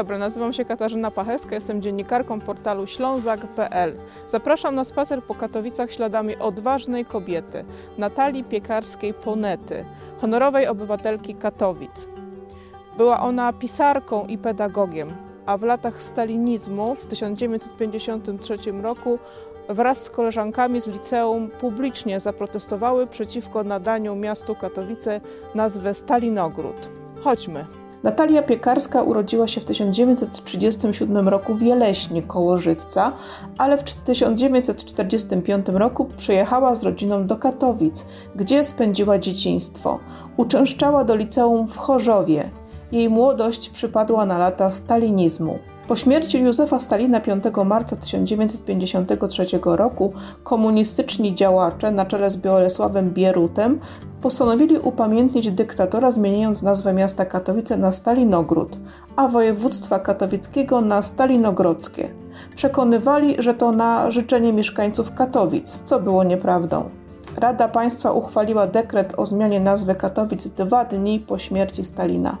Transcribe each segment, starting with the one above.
dobry, nazywam się Katarzyna Pachelska, jestem dziennikarką portalu ślązak.pl. Zapraszam na spacer po Katowicach śladami odważnej kobiety, Natalii Piekarskiej-Ponety, honorowej obywatelki Katowic. Była ona pisarką i pedagogiem, a w latach stalinizmu w 1953 roku wraz z koleżankami z liceum publicznie zaprotestowały przeciwko nadaniu miastu Katowice nazwę Stalinogród. Chodźmy. Natalia Piekarska urodziła się w 1937 roku w Jeleśnie koło Żywca, ale w 1945 roku przyjechała z rodziną do Katowic, gdzie spędziła dzieciństwo. Uczęszczała do liceum w Chorzowie. Jej młodość przypadła na lata stalinizmu. Po śmierci Józefa Stalina 5 marca 1953 roku komunistyczni działacze na czele z Bolesławem Bierutem postanowili upamiętnić dyktatora, zmieniając nazwę miasta Katowice na Stalinogród, a województwa katowickiego na Stalinogrodzkie. Przekonywali, że to na życzenie mieszkańców Katowic, co było nieprawdą. Rada Państwa uchwaliła dekret o zmianie nazwy Katowic dwa dni po śmierci Stalina.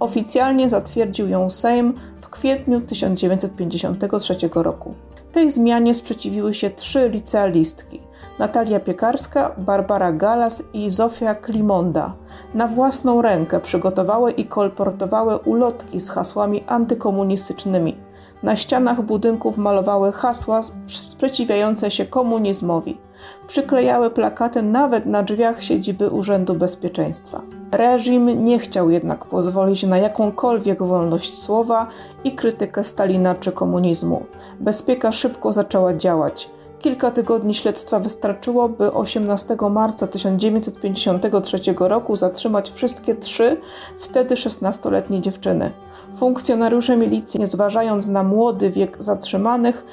Oficjalnie zatwierdził ją Sejm w kwietniu 1953 roku. Tej zmianie sprzeciwiły się trzy licealistki: Natalia Piekarska, Barbara Galas i Zofia Klimonda. Na własną rękę przygotowały i kolportowały ulotki z hasłami antykomunistycznymi. Na ścianach budynków malowały hasła sprzeciwiające się komunizmowi. Przyklejały plakaty nawet na drzwiach siedziby Urzędu Bezpieczeństwa. Reżim nie chciał jednak pozwolić na jakąkolwiek wolność słowa i krytykę Stalina czy komunizmu. Bezpieka szybko zaczęła działać. Kilka tygodni śledztwa wystarczyło, by 18 marca 1953 roku zatrzymać wszystkie trzy, wtedy 16-letnie dziewczyny. Funkcjonariusze milicji, nie zważając na młody wiek zatrzymanych,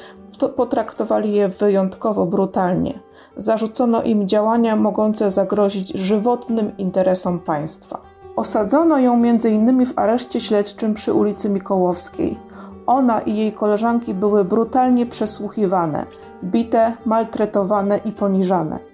potraktowali je wyjątkowo brutalnie. Zarzucono im działania mogące zagrozić żywotnym interesom państwa. Osadzono ją m.in. w areszcie śledczym przy ulicy Mikołowskiej. Ona i jej koleżanki były brutalnie przesłuchiwane, bite, maltretowane i poniżane.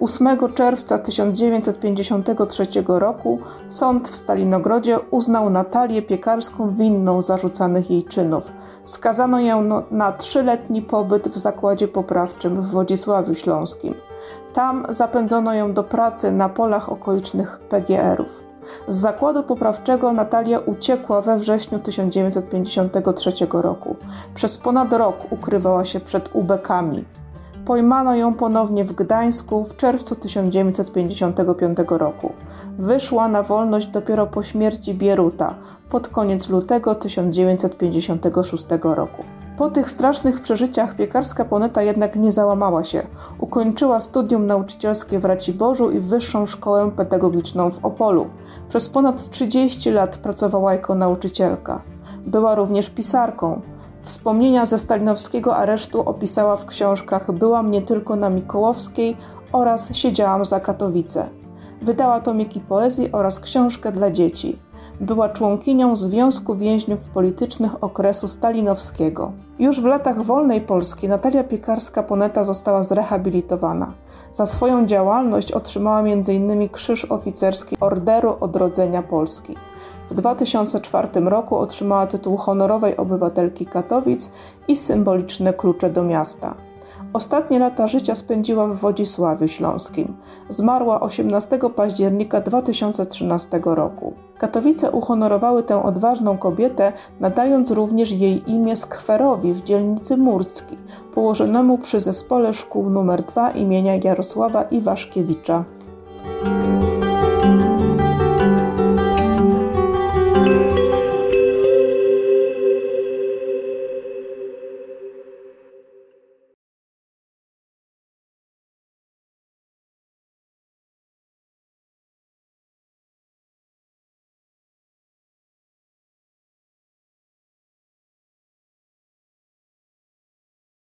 8 czerwca 1953 roku sąd w Stalinogrodzie uznał Natalię Piekarską winną zarzucanych jej czynów. Skazano ją no, na trzyletni pobyt w zakładzie poprawczym w Wodzisławiu Śląskim. Tam zapędzono ją do pracy na polach okolicznych PGR-ów. Z zakładu poprawczego Natalia uciekła we wrześniu 1953 roku. Przez ponad rok ukrywała się przed ubekami. Pojmano ją ponownie w Gdańsku w czerwcu 1955 roku. Wyszła na wolność dopiero po śmierci Bieruta pod koniec lutego 1956 roku. Po tych strasznych przeżyciach piekarska Poneta jednak nie załamała się. Ukończyła studium nauczycielskie w Raciborzu i wyższą szkołę pedagogiczną w Opolu. Przez ponad 30 lat pracowała jako nauczycielka. Była również pisarką. Wspomnienia ze stalinowskiego aresztu opisała w książkach Byłam nie tylko na Mikołowskiej oraz Siedziałam za Katowice. Wydała tomiki poezji oraz książkę dla dzieci. Była członkinią Związku Więźniów Politycznych okresu stalinowskiego. Już w latach wolnej Polski Natalia Piekarska-Poneta została zrehabilitowana. Za swoją działalność otrzymała m.in. Krzyż Oficerski Orderu Odrodzenia Polski. W 2004 roku otrzymała tytuł honorowej obywatelki Katowic i symboliczne klucze do miasta. Ostatnie lata życia spędziła w Wodzisławiu Śląskim. Zmarła 18 października 2013 roku. Katowice uhonorowały tę odważną kobietę, nadając również jej imię skwerowi w dzielnicy Murcki, położonemu przy zespole szkół nr 2 imienia Jarosława Iwaszkiewicza.